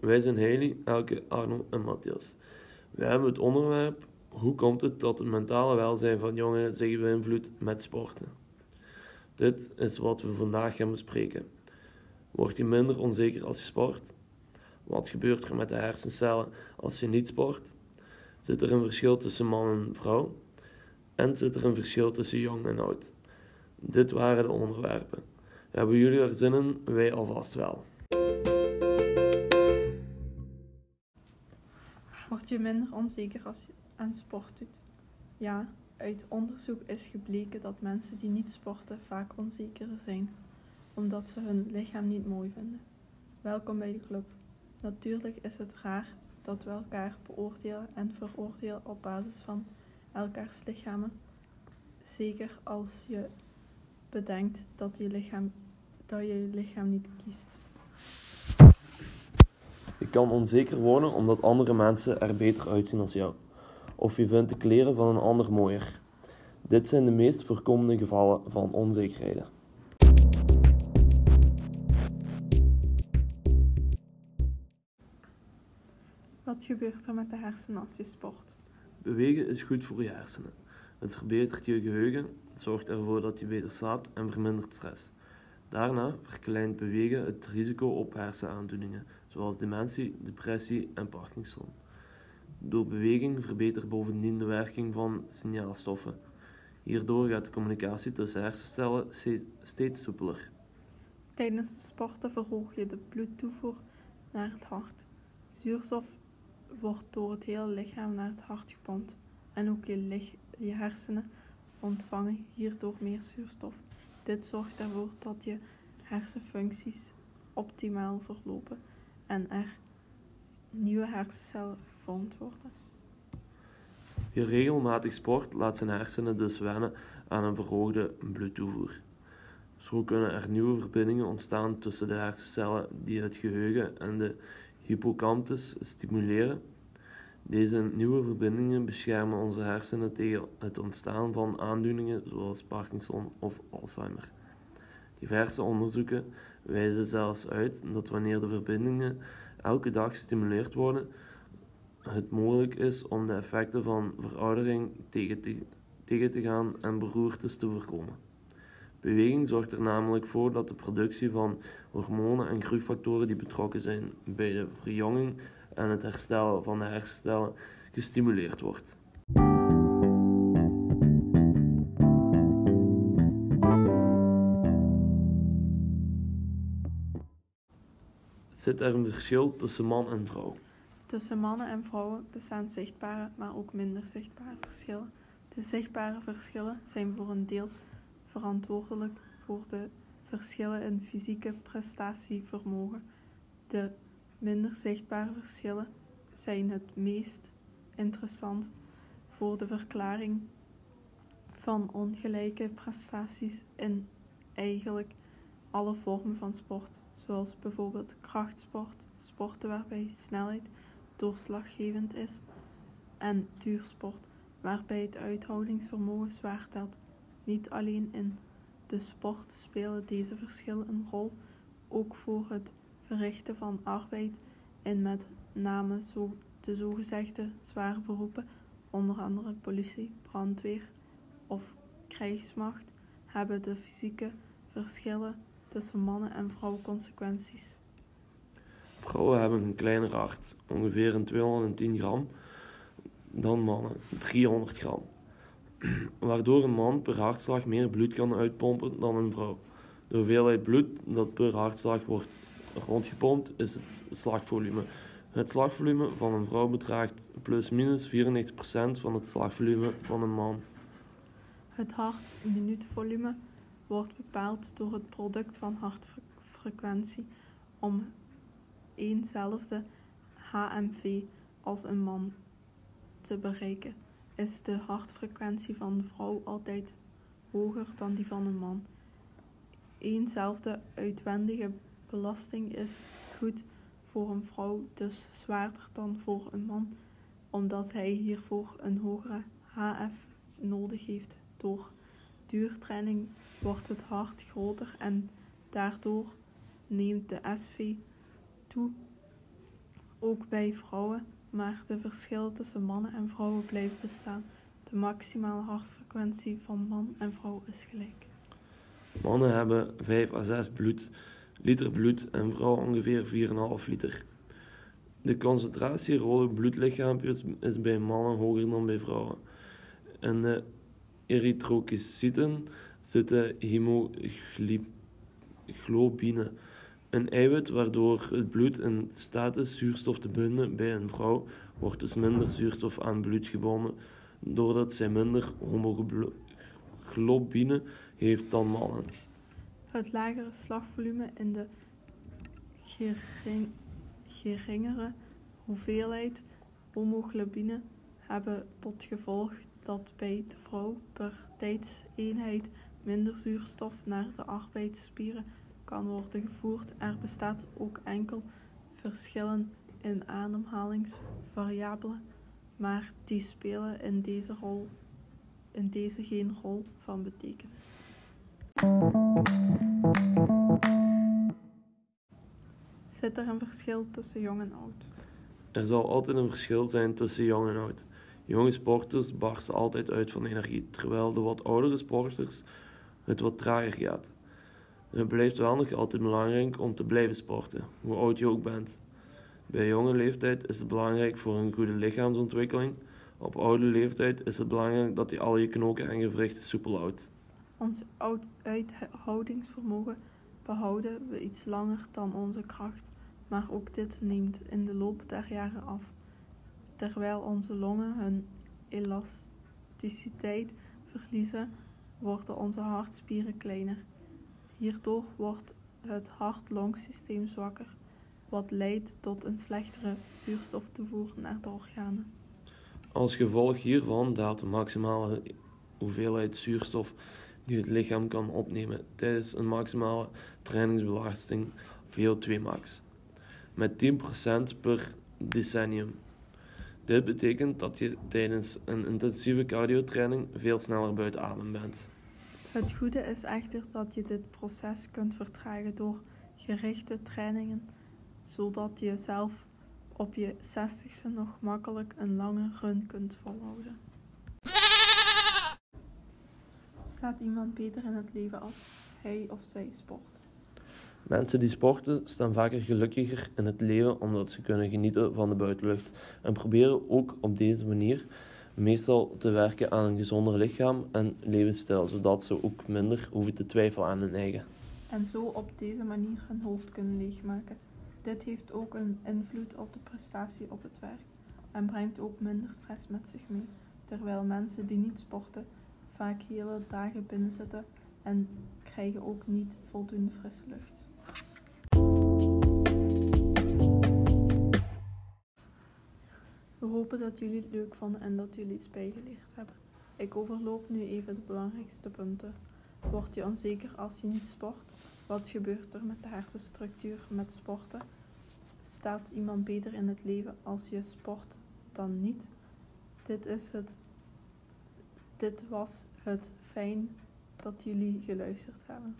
Wij zijn Haley, Elke, Arno en Matthias. We hebben het onderwerp hoe komt het dat het mentale welzijn van jongeren zich beïnvloedt met sporten. Dit is wat we vandaag gaan bespreken. Word je minder onzeker als je sport? Wat gebeurt er met de hersencellen als je niet sport? Zit er een verschil tussen man en vrouw? En zit er een verschil tussen jong en oud? Dit waren de onderwerpen. Hebben jullie er zin in? Wij alvast wel. Word je minder onzeker als je aan sport doet? Ja, uit onderzoek is gebleken dat mensen die niet sporten vaak onzekerder zijn, omdat ze hun lichaam niet mooi vinden. Welkom bij de club. Natuurlijk is het raar dat we elkaar beoordelen en veroordelen op basis van elkaars lichamen. Zeker als je bedenkt dat je lichaam, dat je, je lichaam niet kiest. Je kan onzeker worden omdat andere mensen er beter uitzien als jou. Of je vindt de kleren van een ander mooier. Dit zijn de meest voorkomende gevallen van onzekerheden. Wat gebeurt er met de hersenen als je sport? Bewegen is goed voor je hersenen. Het verbetert je geheugen, zorgt ervoor dat je beter slaapt en vermindert stress. Daarna verkleint bewegen het risico op hersenaandoeningen, zoals dementie, depressie en Parkinson. Door beweging verbetert bovendien de werking van signaalstoffen. Hierdoor gaat de communicatie tussen hersencellen steeds soepeler. Tijdens sporten verhoog je de bloedtoevoer naar het hart. Zuurstof wordt door het hele lichaam naar het hart gepompt en ook je, je hersenen ontvangen hierdoor meer zuurstof. Dit zorgt ervoor dat je hersenfuncties optimaal verlopen en er nieuwe hersencellen gevormd worden. Wie regelmatig sport laat zijn hersenen dus wennen aan een verhoogde bloedtoevoer. Zo kunnen er nieuwe verbindingen ontstaan tussen de hersencellen die het geheugen en de hippocampus stimuleren. Deze nieuwe verbindingen beschermen onze hersenen tegen het ontstaan van aandoeningen zoals Parkinson of Alzheimer. Diverse onderzoeken wijzen zelfs uit dat wanneer de verbindingen elke dag gestimuleerd worden, het mogelijk is om de effecten van veroudering tegen te, gaan en beroertes te voorkomen. Beweging zorgt er namelijk voor dat de productie van hormonen en groeifactoren die betrokken zijn bij de verjonging en het herstellen van de hersencellen gestimuleerd wordt. Zit er een verschil tussen man en vrouw? Tussen mannen en vrouwen bestaan zichtbare, maar ook minder zichtbare verschillen. De zichtbare verschillen zijn voor een deel verantwoordelijk voor de verschillen in fysieke prestatievermogen. De minder zichtbare verschillen zijn het meest interessant voor de verklaring van ongelijke prestaties in eigenlijk alle vormen van sport, zoals bijvoorbeeld krachtsport, sporten waarbij snelheid doorslaggevend is, en duursport, waarbij het uithoudingsvermogen zwaar telt. Niet alleen in de sport spelen deze verschillen een rol, ook voor het verrichten van arbeid en met name zo, de zogezegde zware beroepen, onder andere politie, brandweer of krijgsmacht, hebben de fysieke verschillen tussen mannen en vrouwen consequenties. Vrouwen hebben een kleiner hart, ongeveer een 210 gram, dan mannen, 300 gram. Waardoor een man per hartslag meer bloed kan uitpompen dan een vrouw. De hoeveelheid bloed dat per hartslag wordt rondgepompt is het slagvolume. Het slagvolume van een vrouw bedraagt plus minus 94% van het slagvolume van een man. Het hartminuutvolume wordt bepaald door het product van hartfrequentie om eenzelfde HMV als een man te bereiken, is de hartfrequentie van een vrouw altijd hoger dan die van een man. Eenzelfde uitwendige belasting is goed voor een vrouw, dus zwaarder dan voor een man, omdat hij hiervoor een hogere HF nodig heeft. Door duurtraining wordt het hart groter en daardoor neemt de SV toe ook bij vrouwen, maar de verschillen tussen mannen en vrouwen blijven bestaan. De maximale hartfrequentie van man en vrouw is gelijk. Mannen hebben 5 à 6 bloed, liter bloed en vrouwen ongeveer 4,5 liter. De concentratie rode bloedlichaampjes is bij mannen hoger dan bij vrouwen. In de erythrocyten zitten hemoglobine, een eiwit waardoor het bloed in staat is zuurstof te binden. Bij een vrouw wordt dus minder zuurstof aan bloed gebonden, doordat zij minder hemoglobine heeft dan mannen. Het lagere slagvolume in de gering, geringere hoeveelheid homoglobine hebben tot gevolg dat bij de vrouw per tijdseenheid minder zuurstof naar de arbeidsspieren kan worden gevoerd. Er bestaat ook enkel verschillen in ademhalingsvariabelen, maar die spelen in deze, rol, in deze geen rol van betekenis. Zit er een verschil tussen jong en oud? Er zal altijd een verschil zijn tussen jong en oud. Jonge sporters barsten altijd uit van energie, terwijl de wat oudere sporters het wat trager gaat. Het blijft wel nog altijd belangrijk om te blijven sporten, hoe oud je ook bent. Bij jonge leeftijd is het belangrijk voor een goede lichaamsontwikkeling. Op oude leeftijd is het belangrijk dat je al je knoken en gewrichten soepel houdt. Ons oud uithoudingsvermogen behouden we iets langer dan onze kracht, maar ook dit neemt in de loop der jaren af. Terwijl onze longen hun elasticiteit verliezen, worden onze hartspieren kleiner. Hierdoor wordt het hart-longsysteem zwakker, wat leidt tot een slechtere zuurstoftoevoer naar de organen. Als gevolg hiervan daalt de maximale hoeveelheid zuurstof die het lichaam kan opnemen tijdens een maximale trainingsbelasting VO2 max met 10% per decennium. Dit betekent dat je tijdens een intensieve cardiotraining veel sneller buiten adem bent. Het goede is echter dat je dit proces kunt vertragen door gerichte trainingen, zodat je zelf op je 60ste nog makkelijk een lange run kunt volhouden. Staat iemand beter in het leven als hij of zij sport? Mensen die sporten staan vaker gelukkiger in het leven omdat ze kunnen genieten van de buitenlucht en proberen ook op deze manier meestal te werken aan een gezonder lichaam en levensstijl, zodat ze ook minder hoeven te twijfelen aan hun eigen. En zo op deze manier hun hoofd kunnen leegmaken. Dit heeft ook een invloed op de prestatie op het werk en brengt ook minder stress met zich mee, terwijl mensen die niet sporten vaak hele dagen binnenzitten en krijgen ook niet voldoende frisse lucht. Hopen dat jullie het leuk vonden en dat jullie iets bijgeleerd hebben. Ik overloop nu even de belangrijkste punten. Word je onzeker als je niet sport? Wat gebeurt er met de hersenstructuur met sporten? Staat iemand beter in het leven als je sport dan niet? Dit is het. Dit was het. Fijn dat jullie geluisterd hebben.